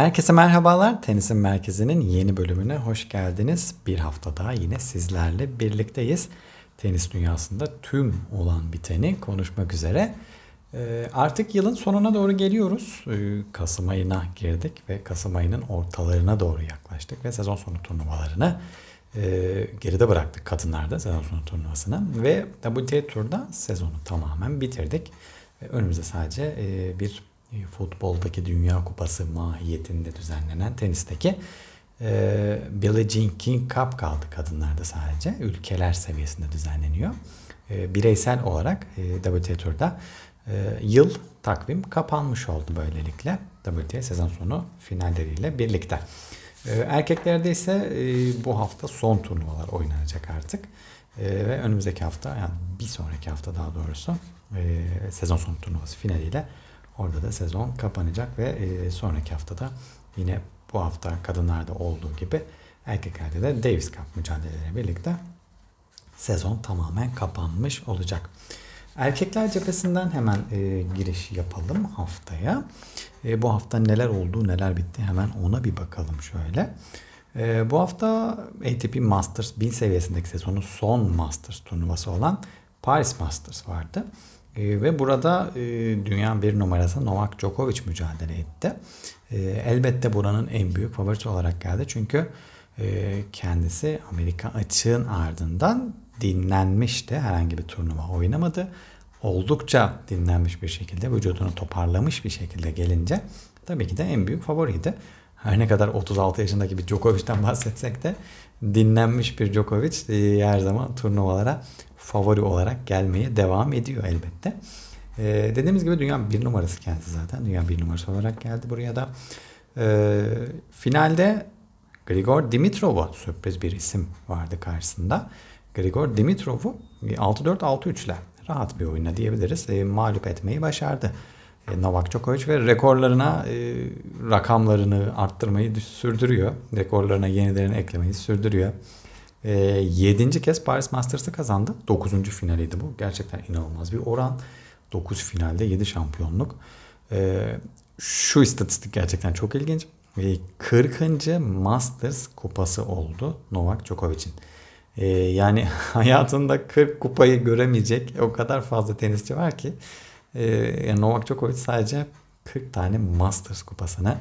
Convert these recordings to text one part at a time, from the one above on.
Herkese merhabalar. Tenisin Merkezi'nin yeni bölümüne hoş geldiniz. Bir hafta daha yine sizlerle birlikteyiz. Tenis dünyasında tüm olan biteni konuşmak üzere. Ee, artık yılın sonuna doğru geliyoruz. Ee, Kasım ayına girdik ve Kasım ayının ortalarına doğru yaklaştık ve sezon sonu turnuvalarını e, geride bıraktık kadınlarda sezon sonu turnuvasını ve WTA Tur'da sezonu tamamen bitirdik. Önümüzde sadece e, bir futboldaki Dünya Kupası mahiyetinde düzenlenen tenisteki e, Billie Jean King Cup kaldı kadınlarda sadece. Ülkeler seviyesinde düzenleniyor. E, bireysel olarak e, WTA Tur'da e, yıl takvim kapanmış oldu böylelikle. WTA sezon sonu finalleriyle birlikte. E, erkeklerde ise e, bu hafta son turnuvalar oynanacak artık. E, ve önümüzdeki hafta yani bir sonraki hafta daha doğrusu e, sezon sonu turnuvası finaliyle Orada da sezon kapanacak ve e, sonraki haftada yine bu hafta kadınlarda olduğu gibi erkeklerde de Davis Cup mücadeleleri birlikte sezon tamamen kapanmış olacak. Erkekler cephesinden hemen e, giriş yapalım haftaya. E, bu hafta neler oldu, neler bitti hemen ona bir bakalım şöyle. E, bu hafta ATP Masters 1000 seviyesindeki sezonun son Masters turnuvası olan Paris Masters vardı. E, ve burada e, dünya bir numarası Novak Djokovic mücadele etti. E, elbette buranın en büyük favorisi olarak geldi. Çünkü e, kendisi Amerika açığın ardından dinlenmişti. Herhangi bir turnuva oynamadı. Oldukça dinlenmiş bir şekilde, vücudunu toparlamış bir şekilde gelince tabii ki de en büyük favoriydi. Her ne kadar 36 yaşındaki bir Djokovic'ten bahsetsek de dinlenmiş bir Djokovic e, her zaman turnuvalara favori olarak gelmeye devam ediyor elbette. Ee, dediğimiz gibi dünya bir numarası kendisi zaten. Dünya bir numarası olarak geldi buraya da. Ee, finalde Grigor Dimitrov'u sürpriz bir isim vardı karşısında. Grigor Dimitrov'u 6-4-6-3 ile rahat bir oyuna diyebiliriz. E, mağlup etmeyi başardı. E, Novak Djokovic ve rekorlarına e, rakamlarını arttırmayı sürdürüyor. Rekorlarına yenilerini eklemeyi sürdürüyor. E, ee, 7. kez Paris Masters'ı kazandı. 9. finaliydi bu. Gerçekten inanılmaz bir oran. 9 finalde 7 şampiyonluk. E, şu istatistik gerçekten çok ilginç. E, 40. Masters kupası oldu Novak Djokovic'in. E, yani hayatında 40 kupayı göremeyecek o kadar fazla tenisçi var ki. E, yani Novak Djokovic sadece 40 tane Masters kupasını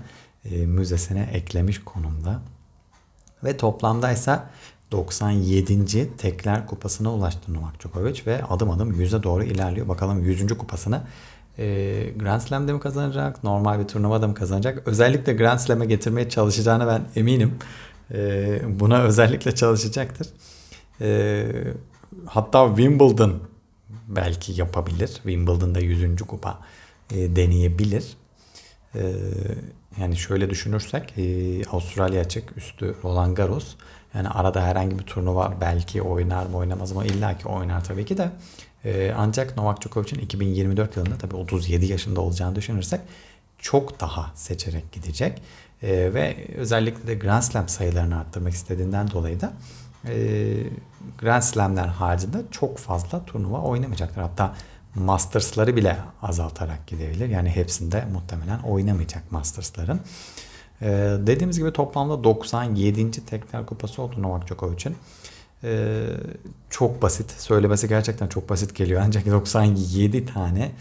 e, müzesine eklemiş konumda. Ve toplamdaysa 97. Tekler Kupası'na ulaştı Novak Djokovic ve adım adım yüze doğru ilerliyor. Bakalım 100. kupasını e, Grand Slam'de mi kazanacak, normal bir turnuvada mı kazanacak? Özellikle Grand Slam'e getirmeye çalışacağına ben eminim. E, buna özellikle çalışacaktır. E, hatta Wimbledon belki yapabilir. Wimbledon'da 100. kupa e, deneyebilir. E, yani şöyle düşünürsek e, Avustralya açık üstü Roland Garros yani arada herhangi bir turnuva belki oynar mı oynamaz mı illa ki oynar tabii ki de. Ee, ancak Novak Djokovic'in 2024 yılında tabii 37 yaşında olacağını düşünürsek çok daha seçerek gidecek. Ee, ve özellikle de Grand Slam sayılarını arttırmak istediğinden dolayı da e, Grand Slam'ler haricinde çok fazla turnuva oynamayacaktır. Hatta Masters'ları bile azaltarak gidebilir. Yani hepsinde muhtemelen oynamayacak Masters'ların. Ee, dediğimiz gibi toplamda 97. tekrar kupası oldu Novak Djokovic'in. Ee, çok basit. Söylemesi gerçekten çok basit geliyor. Ancak 97 tane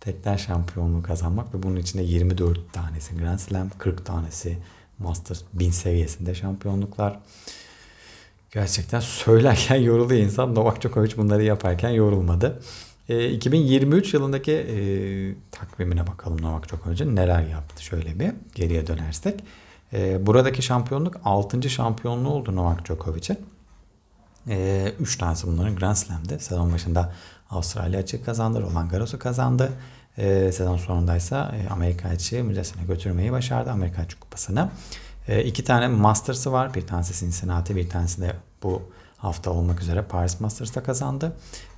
tekrar şampiyonluğu kazanmak ve bunun içinde 24 tanesi Grand Slam, 40 tanesi Masters 1000 seviyesinde şampiyonluklar. Gerçekten söylerken yoruluyor insan. Novak Djokovic bunları yaparken yorulmadı. E, 2023 yılındaki e, takvimine bakalım Novak Djokovic'in neler yaptı şöyle bir geriye dönersek. E, buradaki şampiyonluk 6. şampiyonluğu oldu Novak Djokovic'in. 3 e, üç tanesi bunların Grand Slam'de. Sezon başında Avustralya açık kazandı. Roland Garros'u kazandı. E, sezon sonundaysa e, Amerika açığı müzesine götürmeyi başardı. Amerika açık kupasını. E, iki tane Masters'ı var. Bir tanesi Cincinnati, bir tanesi de bu hafta olmak üzere Paris Masters'ta kazandı.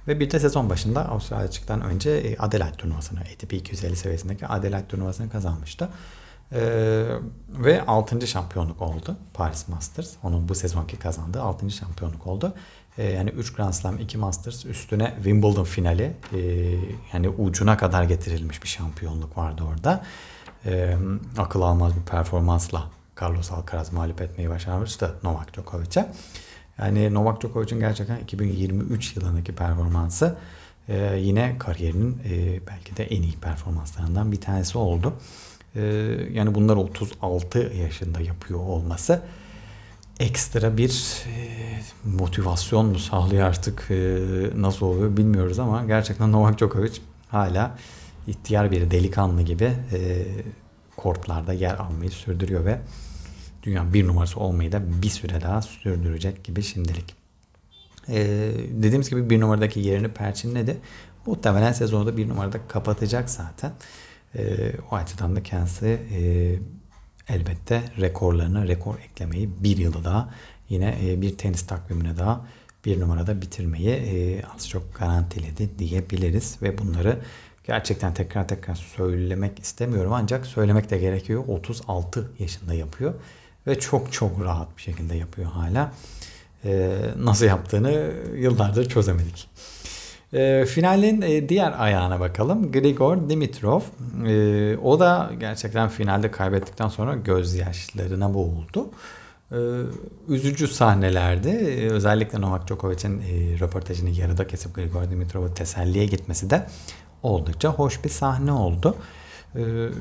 Ve bir de sezon başında Avustralya açıktan önce e, Adelaide turnuvasını, ATP 250 seviyesindeki Adelaide turnuvasını kazanmıştı. Ee, ve 6. şampiyonluk oldu Paris Masters. Onun bu sezonki kazandığı 6. şampiyonluk oldu. Ee, yani 3 Grand Slam, 2 Masters üstüne Wimbledon finali. Ee, yani ucuna kadar getirilmiş bir şampiyonluk vardı orada. e, akıl almaz bir performansla Carlos Alcaraz mağlup etmeyi başarmıştı Novak Djokovic'e. Yani Novak Djokovic'in gerçekten 2023 yılındaki performansı e, yine kariyerinin e, belki de en iyi performanslarından bir tanesi oldu. E, yani bunlar 36 yaşında yapıyor olması ekstra bir e, motivasyon mu sağlıyor artık e, nasıl oluyor bilmiyoruz ama gerçekten Novak Djokovic hala ihtiyar bir delikanlı gibi e, kortlarda yer almayı sürdürüyor ve dünya bir numarası olmayı da bir süre daha sürdürecek gibi şimdilik. Ee, dediğimiz gibi bir numaradaki yerini perçinledi. Muhtemelen sezonu da bir numarada kapatacak zaten. Ee, o açıdan da kendisi e, elbette rekorlarına rekor eklemeyi bir yılı daha yine e, bir tenis takvimine daha bir numarada bitirmeyi e, az çok garantiledi diyebiliriz ve bunları gerçekten tekrar tekrar söylemek istemiyorum ancak söylemek de gerekiyor. 36 yaşında yapıyor ve çok çok rahat bir şekilde yapıyor hala. Ee, nasıl yaptığını yıllardır çözemedik. E, finalin e, diğer ayağına bakalım. Grigor Dimitrov. E, o da gerçekten finalde kaybettikten sonra gözyaşlarına boğuldu. E, üzücü sahnelerde e, özellikle Novak Djokovic'in e, röportajını yarıda kesip Grigor Dimitrov'u teselliye gitmesi de oldukça hoş bir sahne oldu.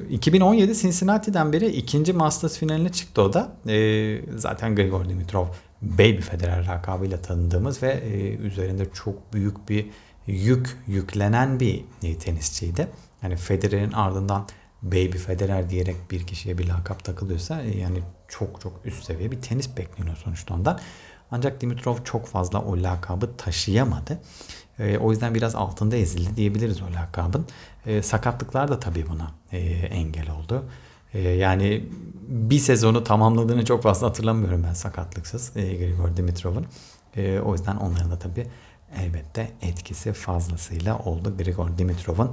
2017 ee, Cincinnati'den beri ikinci Masters finaline çıktı o da. Ee, zaten Grigor Dimitrov Baby Federer lakabıyla tanıdığımız ve e, üzerinde çok büyük bir yük yüklenen bir e, tenisçiydi. Yani Federer'in ardından Baby Federer diyerek bir kişiye bir lakap takılıyorsa e, yani çok çok üst seviye bir tenis bekleniyor sonuçta ondan. Ancak Dimitrov çok fazla o lakabı taşıyamadı. E, o yüzden biraz altında ezildi diyebiliriz o lakabın. E, sakatlıklar da tabii buna e, engel oldu. E, yani bir sezonu tamamladığını çok fazla hatırlamıyorum ben sakatlıksız e, Grigor Dimitrov'un. E, o yüzden onların da tabii elbette etkisi fazlasıyla oldu Grigor Dimitrov'un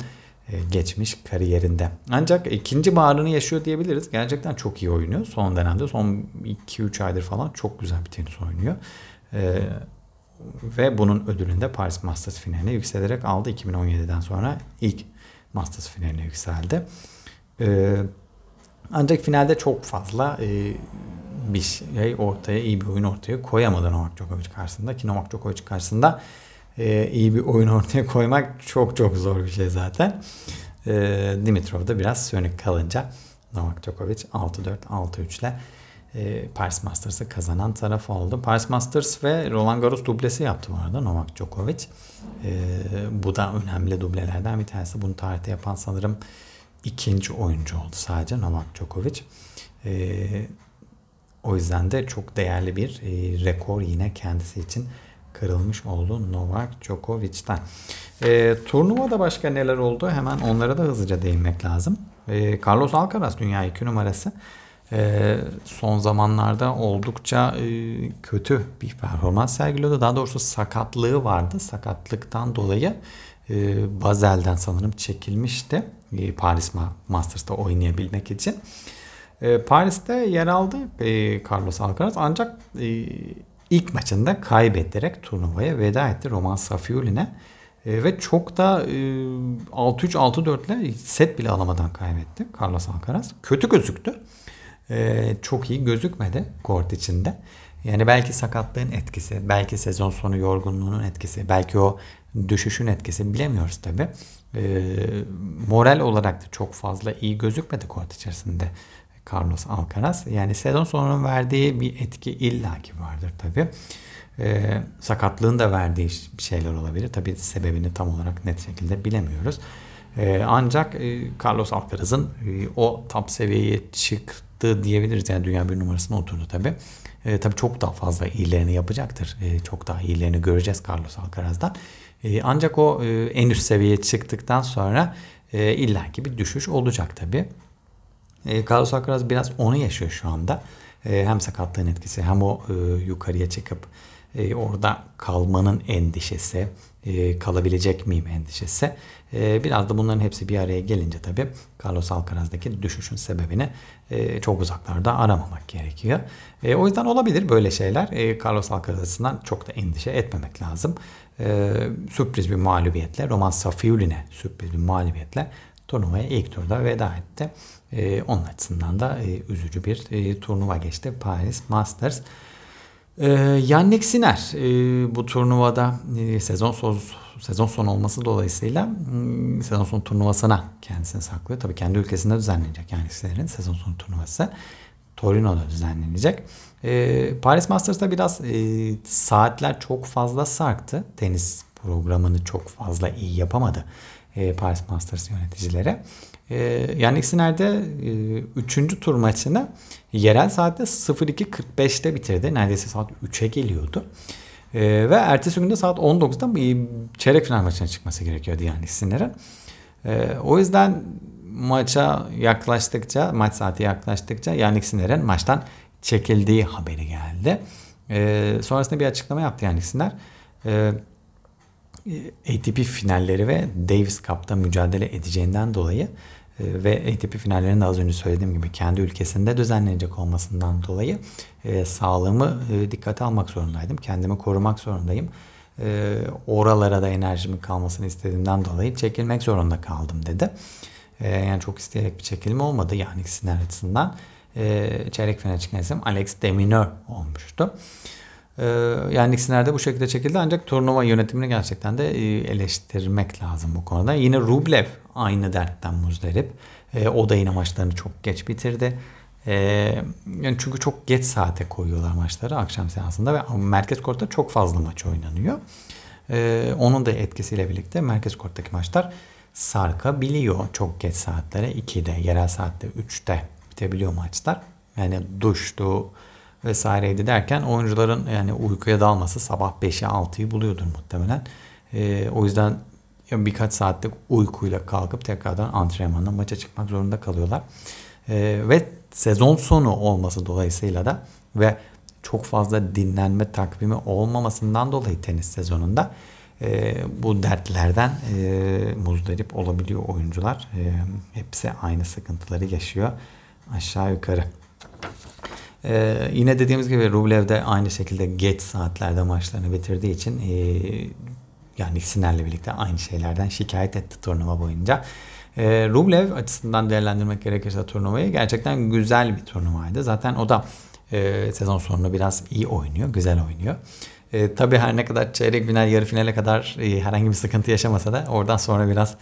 geçmiş kariyerinde. Ancak ikinci bağrını yaşıyor diyebiliriz. Gerçekten çok iyi oynuyor. Son dönemde son 2-3 aydır falan çok güzel bir tenis oynuyor. Ee, ve bunun ödülünü de Paris Masters finaline yükselerek aldı. 2017'den sonra ilk Masters finaline yükseldi. Ee, ancak finalde çok fazla e, bir şey ortaya, iyi bir oyun ortaya koyamadı Novak Djokovic karşısında. Ki Novak Djokovic karşısında e, iyi bir oyun ortaya koymak çok çok zor bir şey zaten. E, Dimitrov da biraz sönük kalınca Novak Djokovic 6-4, 6-3 ile e, Paris Masters'ı kazanan taraf oldu. Paris Masters ve Roland Garros dublesi yaptı bu arada Novak Djokovic. E, bu da önemli dublelerden bir tanesi. Bunu tarihte yapan sanırım ikinci oyuncu oldu sadece Novak Djokovic. E, o yüzden de çok değerli bir e, rekor yine kendisi için kırılmış oldu Novak Djokovic'ten. E, turnuvada başka neler oldu? Hemen onlara da hızlıca değinmek lazım. E, Carlos Alcaraz dünya 2 numarası e, son zamanlarda oldukça e, kötü bir performans sergiliyordu. Daha doğrusu sakatlığı vardı. Sakatlıktan dolayı e, Bazel'den sanırım çekilmişti. E, Paris Masters'ta oynayabilmek için. E, Paris'te yer aldı e, Carlos Alcaraz ancak e, ilk maçında kaybederek turnuvaya veda etti Roman Safiulin'e. E, ve çok da e, 6-3 6-4 ile set bile alamadan kaybetti Carlos Alcaraz. Kötü gözüktü e, çok iyi gözükmedi kort içinde. Yani belki sakatlığın etkisi, belki sezon sonu yorgunluğunun etkisi, belki o düşüşün etkisi bilemiyoruz tabi. E, moral olarak da çok fazla iyi gözükmedi kort içerisinde Carlos Alcaraz. Yani sezon sonunun verdiği bir etki illaki vardır tabi. E, sakatlığın da verdiği şeyler olabilir. Tabi sebebini tam olarak net şekilde bilemiyoruz. E, ancak e, Carlos Alcaraz'ın e, o top seviyeye çıktı diyebiliriz. Yani dünya bir numarasına oturdu tabii. E, tabii çok daha fazla iyilerini yapacaktır. E, çok daha iyilerini göreceğiz Carlos Alcaraz'dan. E, ancak o e, en üst seviyeye çıktıktan sonra e, illaki bir düşüş olacak tabii. E, Carlos Alcaraz biraz onu yaşıyor şu anda. E, hem sakatlığın etkisi hem o e, yukarıya çıkıp e, orada kalmanın endişesi, e, kalabilecek miyim endişesi. E, biraz da bunların hepsi bir araya gelince tabii Carlos Alcaraz'daki düşüşün sebebini e, çok uzaklarda aramamak gerekiyor. E, o yüzden olabilir böyle şeyler. E, Carlos Alcaraz açısından çok da endişe etmemek lazım. E, sürpriz bir mağlubiyetle, Roman Safiulin'e sürpriz bir mağlubiyetle turnuvaya ilk turda veda etti. E, onun açısından da e, üzücü bir e, turnuva geçti Paris Masters. E, Yannick Sinner e, bu turnuvada e, sezon son sezon sonu olması dolayısıyla e, sezon sonu turnuvasına kendisini saklıyor. Tabii kendi ülkesinde düzenlenecek Yannick Sinner'in sezon sonu turnuvası. Torino'da düzenlenecek. E, Paris Masters'ta biraz e, saatler çok fazla sarktı. Tenis programını çok fazla iyi yapamadı e, Paris Masters yöneticileri. E, Yannick Sinner de 3. E, tur maçını yerel saatte 02.45'te bitirdi. Neredeyse saat 3'e geliyordu. E, ve ertesi günde saat 19'da bir çeyrek final maçına çıkması gerekiyordu Yannick Sinner'in. E, o yüzden maça yaklaştıkça, maç saati yaklaştıkça Yannick Sinner'in maçtan çekildiği haberi geldi. Sonrasında bir açıklama yaptı Yannick Sinner. E, ATP finalleri ve Davis Cup'ta mücadele edeceğinden dolayı e, ve ATP finallerinde az önce söylediğim gibi kendi ülkesinde düzenlenecek olmasından dolayı e, sağlığımı e, dikkate almak zorundaydım. Kendimi korumak zorundayım. E, oralara da enerjimin kalmasını istediğimden dolayı çekilmek zorunda kaldım dedi. E, yani çok isteyerek bir çekilme olmadı yani Sinner açısından. E, çeyrek final çıkan isim Alex Demineur olmuştu. Ee, yani Sinner de bu şekilde çekildi ancak turnuva yönetimini gerçekten de e, eleştirmek lazım bu konuda. Yine Rublev aynı dertten muzdarip. Ee, o da yine maçlarını çok geç bitirdi. Ee, yani çünkü çok geç saate koyuyorlar maçları akşam seansında ve merkez kortta çok fazla maç oynanıyor. Onun da etkisiyle birlikte merkez korttaki maçlar sarkabiliyor çok geç saatlere. 2'de, yerel saatte 3'te bitebiliyor maçlar. Yani duştu, vesaireydi derken oyuncuların yani uykuya dalması sabah 5'e 6'yı buluyordur muhtemelen. E, o yüzden birkaç saatlik uykuyla kalkıp tekrardan antrenmana maça çıkmak zorunda kalıyorlar. E, ve sezon sonu olması dolayısıyla da ve çok fazla dinlenme takvimi olmamasından dolayı tenis sezonunda e, bu dertlerden e, muzdarip olabiliyor oyuncular. E, hepsi aynı sıkıntıları yaşıyor aşağı yukarı. Ee, yine dediğimiz gibi Rublev de aynı şekilde geç saatlerde maçlarını bitirdiği için e, yani Siner'le birlikte aynı şeylerden şikayet etti turnuva boyunca. E, Rublev açısından değerlendirmek gerekirse turnuvayı gerçekten güzel bir turnuvaydı. Zaten o da e, sezon sonunu biraz iyi oynuyor, güzel oynuyor. E, tabii her ne kadar çeyrek final, yarı finale kadar e, herhangi bir sıkıntı yaşamasa da oradan sonra biraz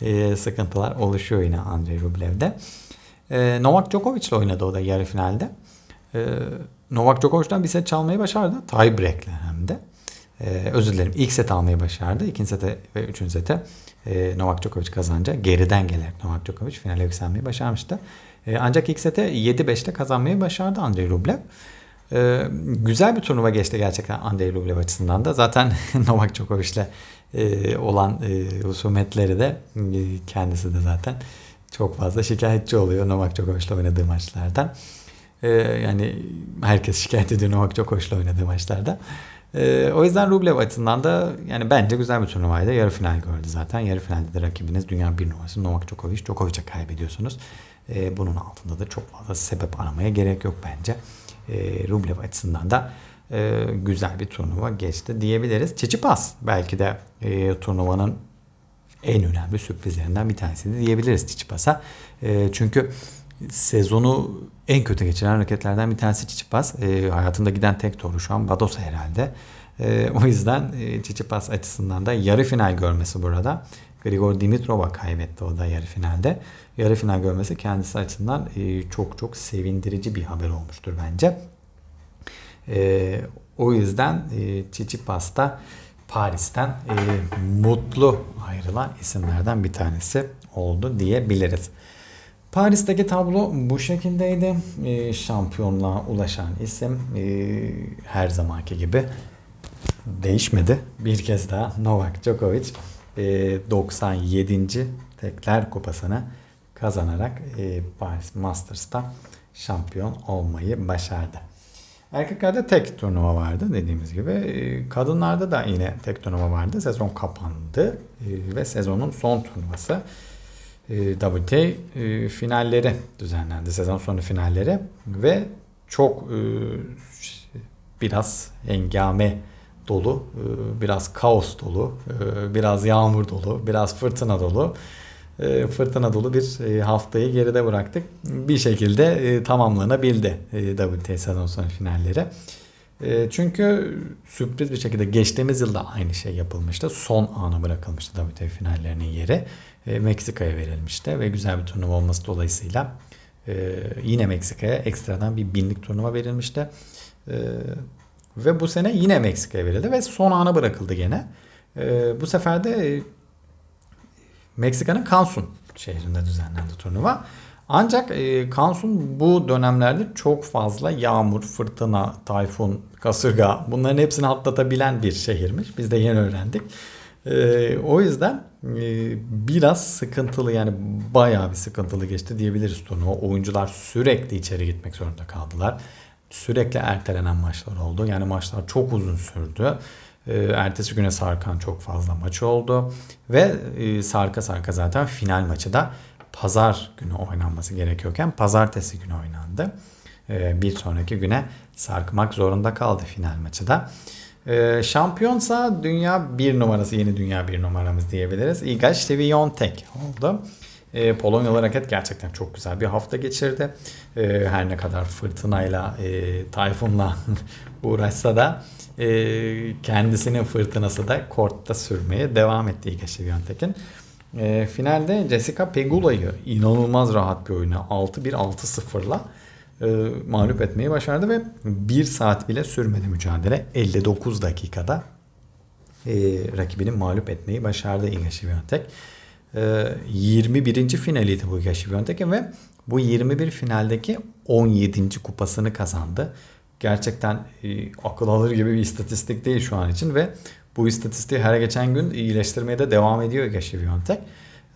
e, sıkıntılar oluşuyor yine Andrei Rublev'de. E, Novak Djokovic ile oynadı o da yarı finalde. E, Novak Djokovic'den bir set çalmayı başardı. Tie break'le hem de. E, özür dilerim. İlk set almayı başardı. İkinci sete ve üçüncü sete e, Novak Djokovic kazanınca geriden gelerek Novak Djokovic finale yükselmeyi başarmıştı. E, ancak ilk sete 7-5'te kazanmayı başardı Andrei Rublev. E, güzel bir turnuva geçti gerçekten Andrei Rublev açısından da. Zaten Novak Djokovic'le e, olan e, husumetleri de e, kendisi de zaten çok fazla şikayetçi oluyor Novak Djokovic'le oynadığı maçlardan. E, yani herkes şikayet ediyor Novak Djokovic'le oynadığı maçlarda. E, o yüzden Rublev açısından da yani bence güzel bir turnuvaydı. Yarı final gördü zaten. Yarı finalde de rakibiniz dünya bir numarası Novak Djokovic. Djokovic'e kaybediyorsunuz. E, bunun altında da çok fazla sebep aramaya gerek yok bence. E, Rublev açısından da e, güzel bir turnuva geçti diyebiliriz. Çiçipas belki de e, turnuvanın en önemli sürprizlerinden bir tanesi diyebiliriz Çiçipas'a. E, çünkü sezonu en kötü geçiren hareketlerden bir tanesi Çiçipas. E, hayatında giden tek doğru şu an Badosa herhalde. E, o yüzden e, Çiçipas açısından da yarı final görmesi burada. Grigor Dimitrova kaybetti o da yarı finalde. Yarı final görmesi kendisi açısından e, çok çok sevindirici bir haber olmuştur bence. E, o yüzden e, Çiçipas da Paris'ten e, mutlu ayrılan isimlerden bir tanesi oldu diyebiliriz. Paris'teki tablo bu şekildeydi. E, şampiyonluğa ulaşan isim e, her zamanki gibi değişmedi. Bir kez daha Novak Djokovic e, 97. Tekler Kupası'nı kazanarak Paris Masters'ta şampiyon olmayı başardı. Erkeklerde tek turnuva vardı dediğimiz gibi. Kadınlarda da yine tek turnuva vardı. Sezon kapandı ve sezonun son turnuvası WTA e, finalleri düzenlendi. Sezon sonu finalleri ve çok e, biraz engame dolu, biraz kaos dolu, biraz yağmur dolu, biraz fırtına dolu e, fırtına dolu bir e, haftayı geride bıraktık. Bir şekilde e, tamamlanabildi e, WTA sezon sonu finalleri. E, çünkü sürpriz bir şekilde geçtiğimiz yılda aynı şey yapılmıştı. Son ana bırakılmıştı WTA finallerinin yeri. E, Meksika'ya verilmişti ve güzel bir turnuva olması dolayısıyla e, yine Meksika'ya ekstradan bir binlik turnuva verilmişti. E, ve bu sene yine Meksika'ya verildi ve son ana bırakıldı gene. E, bu sefer de e, Meksika'nın Cancun şehrinde düzenlendi turnuva. Ancak e, Cancun bu dönemlerde çok fazla yağmur, fırtına, tayfun, kasırga bunların hepsini atlatabilen bir şehirmiş. Biz de yeni öğrendik. E, o yüzden e, biraz sıkıntılı yani bayağı bir sıkıntılı geçti diyebiliriz turnuva. Oyuncular sürekli içeri gitmek zorunda kaldılar. Sürekli ertelenen maçlar oldu. Yani maçlar çok uzun sürdü. E, ertesi güne sarkan çok fazla maç oldu. Ve e, sarka sarka zaten final maçı da pazar günü oynanması gerekiyorken pazartesi günü oynandı. E, bir sonraki güne sarkmak zorunda kaldı final maçı da. E, şampiyonsa dünya bir numarası, yeni dünya bir numaramız diyebiliriz. Iga Świątek oldu. E, Polonyalı raket gerçekten çok güzel bir hafta geçirdi. E, her ne kadar fırtınayla, e, tayfunla uğraşsa da e, kendisinin fırtınası da kortta sürmeye devam etti Iga Świątek'in. E, finalde Jessica Pegula'yı inanılmaz rahat bir oyuna 6-1 6-0'la e, mağlup etmeyi başardı ve 1 saat bile sürmedi mücadele. 59 dakikada e, rakibini mağlup etmeyi başardı Iga Świątek. E, 21. finaliydi bu Iga Świątek'in ve bu 21 finaldeki 17. kupasını kazandı. Gerçekten e, akıl alır gibi bir istatistik değil şu an için ve bu istatistiği her geçen gün iyileştirmeye de devam ediyor Iga Świątek.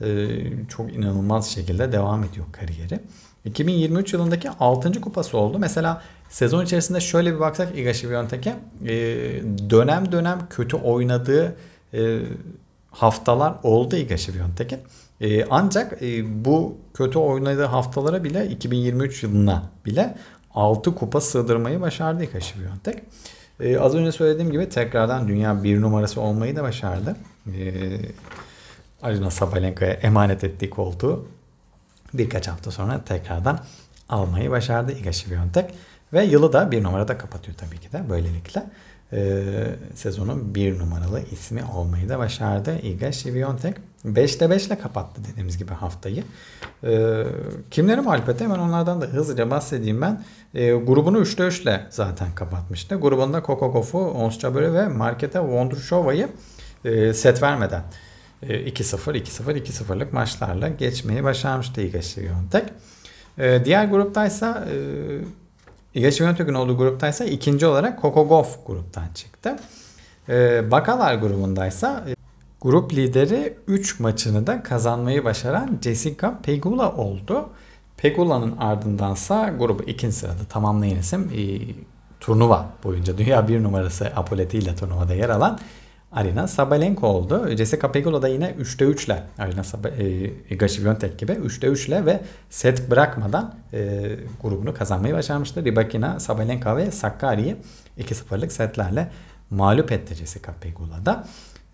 E, çok inanılmaz şekilde devam ediyor kariyeri. 2023 yılındaki 6. kupası oldu. Mesela sezon içerisinde şöyle bir baksak Iga Świątek'e e, dönem dönem kötü oynadığı e, haftalar oldu Iga Świątek'in. E, ancak e, bu kötü oynadığı haftalara bile 2023 yılına bile 6 kupa sığdırmayı başardı Iga Świątek. E, az önce söylediğim gibi tekrardan dünya bir numarası olmayı da başardı. E, Arina Sabalenka'ya emanet ettiği koltuğu birkaç hafta sonra tekrardan almayı başardı Iga Świątek. Ve yılı da bir numarada kapatıyor tabii ki de böylelikle. E, sezonun bir numaralı ismi olmayı da başardı Iga Świątek. 5'te 5 ile kapattı dediğimiz gibi haftayı. E, kimleri etti? Hemen onlardan da hızlıca bahsedeyim ben. E, grubunu 3'te 3 ile zaten kapatmıştı. Grubunda Gauff'u, Ons Jabeur ve Marketa Vondrushowa'yı e, set vermeden 2-0, 2-0, 2-0'lık maçlarla geçmeyi başarmıştı Iga Świątek. E, diğer gruptaysa Iga Świątek'in olduğu gruptaysa ikinci olarak Gauff gruptan çıktı. E, Bakalar grubundaysa e, grup lideri 3 maçını da kazanmayı başaran Jessica Pegula oldu. Pegula'nın ardındansa grubu ikinci sırada tamamlayan isim e, turnuva boyunca dünya bir numarası Apoleti ile turnuvada yer alan Arina Sabalenka oldu. Jessica Pegula da yine 3'te 3 ile Arina e, Świątek gibi 3'te 3 ile ve set bırakmadan e, grubunu kazanmayı başarmıştı. Rybakina, Sabalenka ve Sakkari'yi 2-0'lık setlerle mağlup etti Jessica Pegula da.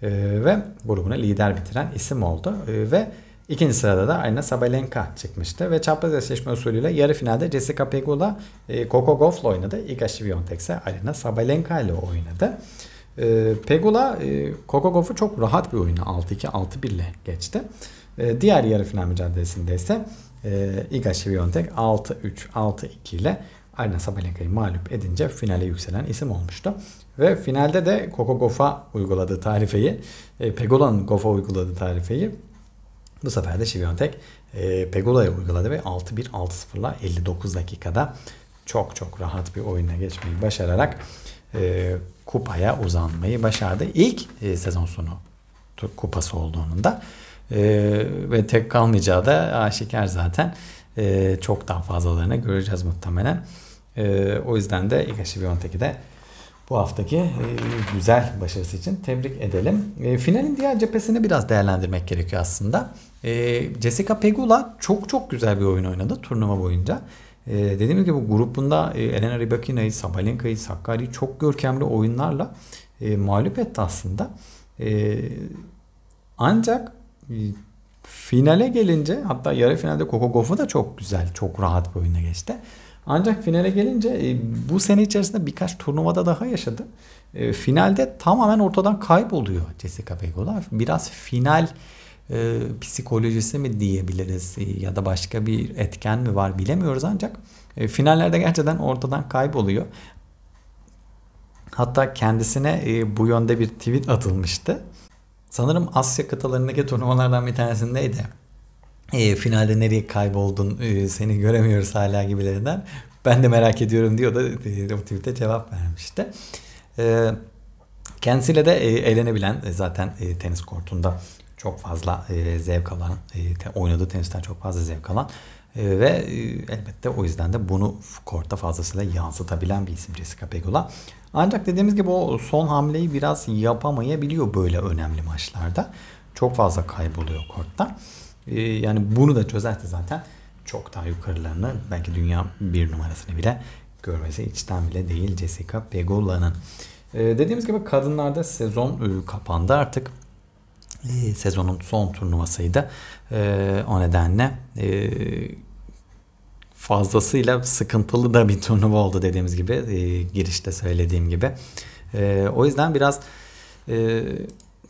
E, ve grubunu lider bitiren isim oldu. E, ve ikinci sırada da Arina Sabalenka çıkmıştı. Ve çapraz eşleşme usulüyle yarı finalde Jessica Pegula e, Coco Gauff'la oynadı. Iga Świątek ise Arina Sabalenka ile oynadı. E, Pegula e, Gauff'u çok rahat bir oyunu 6-2 6-1 ile geçti. E, diğer yarı final mücadelesinde ise e, Iga Świątek 6-3 6-2 ile Arina Sabalenka'yı mağlup edince finale yükselen isim olmuştu. Ve finalde de Coco Gauff'a uyguladığı tarifeyi, e, Pegula'nın Gauff'a uyguladığı tarifeyi bu sefer de Świątek e, Pegula'ya uyguladı ve 6-1 6-0'la 59 dakikada çok çok rahat bir oyuna geçmeyi başararak e, kupaya uzanmayı başardı. İlk e, sezon sonu kupası olduğunun da e, ve tek kalmayacağı da aşikar zaten. E, çok daha fazlalarını göreceğiz muhtemelen. E, o yüzden de Iga Świątek'i de bu haftaki e, güzel başarısı için tebrik edelim. E, finalin diğer cephesini biraz değerlendirmek gerekiyor aslında. E, Jessica Pegula çok çok güzel bir oyun oynadı turnuva boyunca. Ee, dediğimiz gibi grubunda e, Elena Rybakina'yı, Sabalenka'yı, Sakkari'yi çok görkemli oyunlarla e, mağlup etti aslında. E, ancak e, Finale gelince hatta yarı finalde Coco Gauff'u da çok güzel, çok rahat bir oyuna geçti. Ancak finale gelince e, bu sene içerisinde birkaç turnuvada daha yaşadı. E, finalde tamamen ortadan kayboluyor Jessica Pegula. Biraz final e, psikolojisi mi diyebiliriz ya da başka bir etken mi var bilemiyoruz ancak e, finallerde gerçekten ortadan kayboluyor. Hatta kendisine e, bu yönde bir tweet atılmıştı. Sanırım Asya kıtalarındaki turnuvalardan bir tanesindeydi. E, finalde nereye kayboldun e, seni göremiyoruz hala gibilerinden. Ben de merak ediyorum diyor da e, o tweet'e cevap vermişti. E, kendisiyle de e, eğlenebilen e, zaten e, tenis kortunda çok fazla e, zevk alan, e, oynadığı tenisten çok fazla zevk alan e, ve e, elbette o yüzden de bunu korta fazlasıyla yansıtabilen bir isim Jessica Pegula. Ancak dediğimiz gibi o son hamleyi biraz yapamayabiliyor böyle önemli maçlarda. Çok fazla kayboluyor kortta. E, yani bunu da çözerse zaten çok daha yukarılarını belki dünya bir numarasını bile görmesi içten bile değil Jessica Pegula'nın. E, dediğimiz gibi kadınlarda sezon e, kapandı artık. Sezonun son turnuvasıydı. E, o nedenle e, fazlasıyla sıkıntılı da bir turnuva oldu dediğimiz gibi e, girişte söylediğim gibi. E, o yüzden biraz e,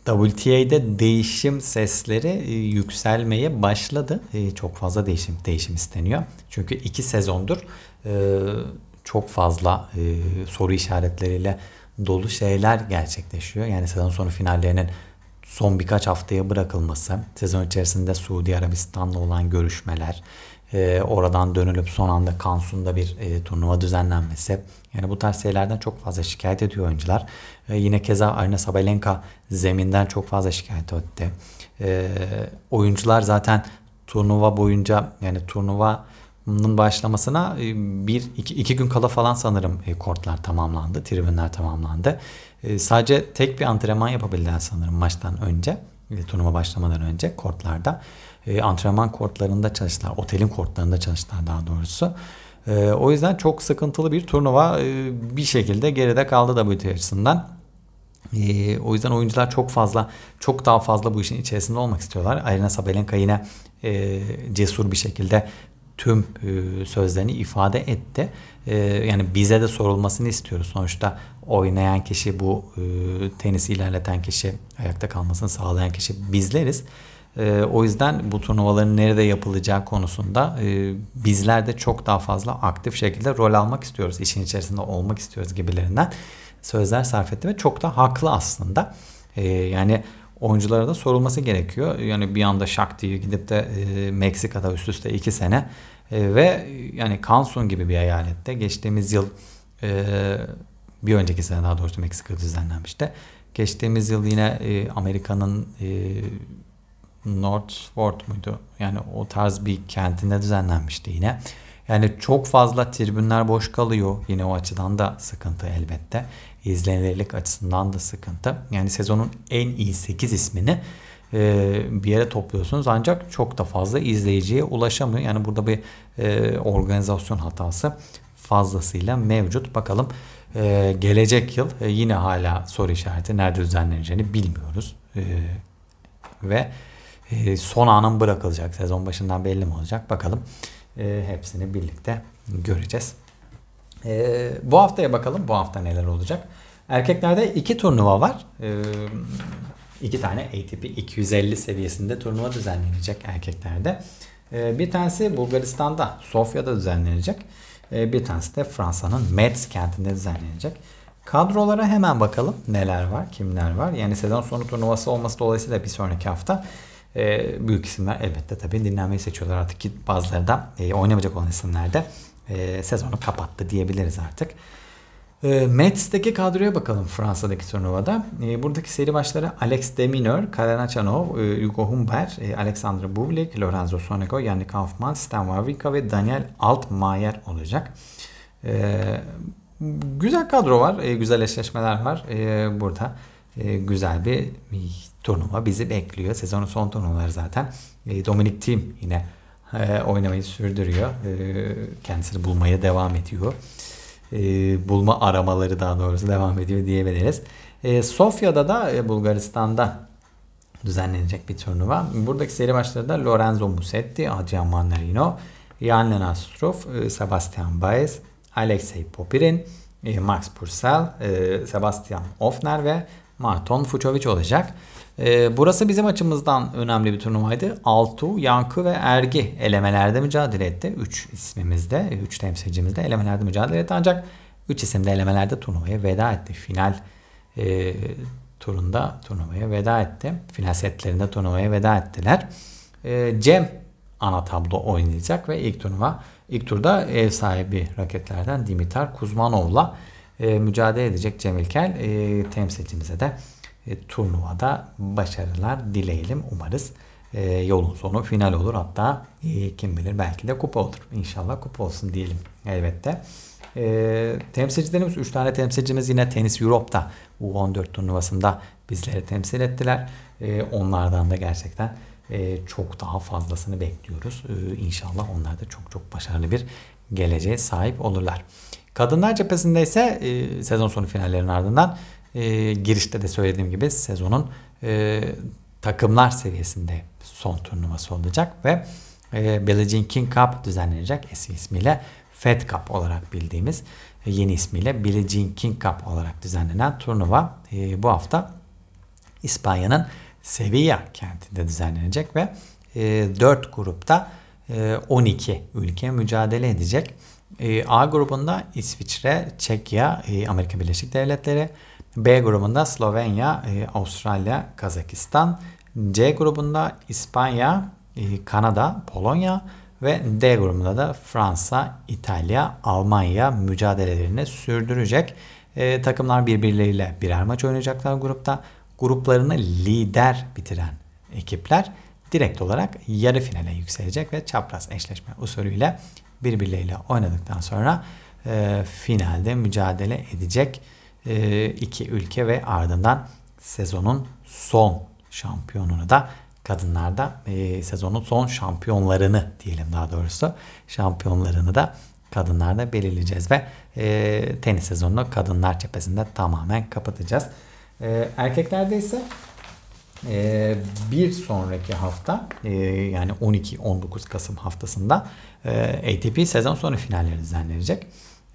WTA'de değişim sesleri e, yükselmeye başladı. E, çok fazla değişim değişim isteniyor. Çünkü iki sezondur e, çok fazla soru işaretleriyle dolu şeyler gerçekleşiyor. Yani sezon sonu finallerinin son birkaç haftaya bırakılması, sezon içerisinde Suudi Arabistan'la olan görüşmeler, e, oradan dönülüp son anda Kansun'da bir e, turnuva düzenlenmesi. Yani bu tarz şeylerden çok fazla şikayet ediyor oyuncular. E, yine keza Arina Sabalenka zeminden çok fazla şikayet etti. E, oyuncular zaten turnuva boyunca yani turnuvanın başlamasına e, bir iki, iki gün kala falan sanırım e, kortlar tamamlandı, tribünler tamamlandı. E, sadece tek bir antrenman yapabildiler sanırım maçtan önce, turnuva başlamadan önce kortlarda antrenman kortlarında çalıştılar. Otelin kortlarında çalıştılar daha doğrusu. O yüzden çok sıkıntılı bir turnuva bir şekilde geride kaldı WTA açısından. E, o yüzden oyuncular çok fazla, çok daha fazla bu işin içerisinde olmak istiyorlar. Arina Sabalenka yine e, cesur bir şekilde tüm e, sözlerini ifade etti. E, yani bize de sorulmasını istiyoruz. Sonuçta oynayan kişi bu e, tenisi ilerleten kişi, ayakta kalmasını sağlayan kişi bizleriz. O yüzden bu turnuvaların nerede yapılacağı konusunda e, bizler de çok daha fazla aktif şekilde rol almak istiyoruz. İşin içerisinde olmak istiyoruz gibilerinden sözler sarf etti ve çok da haklı aslında. Yani oyunculara da sorulması gerekiyor. Yani bir anda şak diye gidip de e, Meksika'da üst üste iki sene e, ve yani Cancun gibi bir eyalette geçtiğimiz yıl e, bir önceki sene daha doğrusu Meksika'da düzenlenmişti. Geçtiğimiz yıl yine Amerika'nın e, Northford muydu? Yani o tarz bir kentinde düzenlenmişti yine. Yani çok fazla tribünler boş kalıyor. Yine o açıdan da sıkıntı elbette. İzlenirlik açısından da sıkıntı. Yani sezonun en iyi 8 ismini e, bir yere topluyorsunuz ancak çok da fazla izleyiciye ulaşamıyor. Yani burada bir e, organizasyon hatası fazlasıyla mevcut. Bakalım e, gelecek yıl e, yine hala soru işareti nerede düzenleneceğini bilmiyoruz. E, ve e, son anın bırakılacak. Sezon başından belli mi olacak? Bakalım. E, hepsini birlikte göreceğiz. E, bu haftaya bakalım. Bu hafta neler olacak? Erkeklerde iki turnuva var. E, iki tane ATP 250 seviyesinde turnuva düzenlenecek erkeklerde. E, bir tanesi Bulgaristan'da, Sofya'da düzenlenecek. E, bir tanesi de Fransa'nın Metz kentinde düzenlenecek. Kadrolara hemen bakalım neler var, kimler var. Yani sezon sonu turnuvası olması dolayısıyla bir sonraki hafta e, büyük isimler elbette tabii dinlenmeyi seçiyorlar artık ki bazıları da e, oynamayacak olan isimler de e, sezonu kapattı diyebiliriz artık. E, Metz'teki kadroya bakalım Fransa'daki turnuvada. E, buradaki seri başları Alex Demineur, Karen Achanov, e, Hugo Humbert, e, Alexandre Bublik, Lorenzo Sonego, Yannick Kaufmann, Stan Wawrinka ve Daniel Altmaier olacak. E, güzel kadro var, e, güzel eşleşmeler var e, burada. E, güzel bir turnuva bizi bekliyor. Sezonun son turnuvaları zaten. E, Dominic Thiem yine e, oynamayı sürdürüyor. E, kendisini bulmaya devam ediyor. E, bulma aramaları daha doğrusu devam ediyor diyebiliriz. E, Sofya'da da Bulgaristan'da düzenlenecek bir turnuva. Buradaki seri başları da Lorenzo Musetti, Adrian Mannarino, Jan Lenastrov, e, Sebastian Baez, Alexei Popirin, Max Purcell, Sebastian Ofner ve Marton Fucovic olacak. Burası bizim açımızdan önemli bir turnuvaydı. Altu, Yankı ve Ergi elemelerde mücadele etti. 3 ismimizde, 3 temsilcimizde elemelerde mücadele etti. Ancak 3 isim de elemelerde turnuvaya veda etti. Final e, turunda turnuvaya veda etti. Final setlerinde turnuvaya veda ettiler. E, Cem ana tablo oynayacak ve ilk turnuva ilk turda ev sahibi raketlerden Dimitar Kuzmanov'la e, mücadele edecek Cem İlkel. E, temsilcimize de e, turnuvada başarılar dileyelim. Umarız e, yolun sonu final olur. Hatta e, kim bilir belki de kupa olur. İnşallah kupa olsun diyelim elbette. E, temsilcilerimiz 3 tane temsilcimiz yine Tenis Europe'da U14 turnuvasında bizleri temsil ettiler. E, onlardan da gerçekten e, çok daha fazlasını bekliyoruz. E, inşallah onlar da çok çok başarılı bir geleceğe sahip olurlar. Kadınlar cephesinde ise e, sezon sonu finallerinin ardından e, girişte de söylediğim gibi sezonun e, takımlar seviyesinde son turnuvası olacak ve e, Billie Jean King Cup düzenlenecek eski ismiyle Fed Cup olarak bildiğimiz e, yeni ismiyle Billie Jean King Cup olarak düzenlenen turnuva e, bu hafta İspanya'nın Sevilla kentinde düzenlenecek ve e, 4 grupta e, 12 ülke mücadele edecek. E, A grubunda İsviçre, Çekya, e, Amerika Birleşik Devletleri, B grubunda Slovenya, e, Avustralya, Kazakistan, C grubunda İspanya, e, Kanada, Polonya ve D grubunda da Fransa, İtalya, Almanya mücadelelerini sürdürecek. E, takımlar birbirleriyle birer maç oynayacaklar grupta. Gruplarını lider bitiren ekipler direkt olarak yarı finale yükselecek ve çapraz eşleşme usulüyle birbirleriyle oynadıktan sonra e, finalde mücadele edecek iki ülke ve ardından sezonun son şampiyonunu da kadınlarda e, sezonun son şampiyonlarını diyelim daha doğrusu şampiyonlarını da kadınlarda belirleyeceğiz ve e, tenis sezonunu kadınlar cephesinde tamamen kapatacağız. E, erkeklerde ise e, bir sonraki hafta e, yani 12-19 Kasım haftasında e, ATP sezon sonu finalleri düzenlenecek.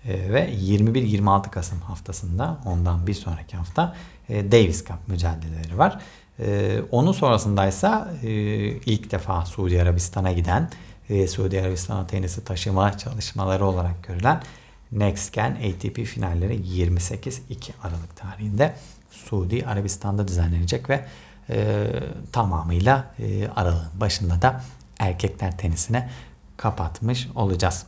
E, ve 21-26 Kasım haftasında ondan bir sonraki hafta e, Davis Cup mücadeleleri var. E, onun sonrasındaysa ilk defa Suudi Arabistan'a giden Suudi Arabistan'a tenisi taşıma çalışmaları olarak görülen Next Gen ATP finalleri 28-2 Aralık tarihinde Suudi Arabistan'da düzenlenecek ve e, tamamıyla e, aralığın başında da erkekler tenisine kapatmış olacağız.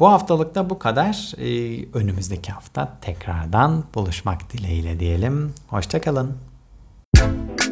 Bu haftalıkta bu kadar. Ee, önümüzdeki hafta tekrardan buluşmak dileğiyle diyelim. Hoşçakalın. Müzik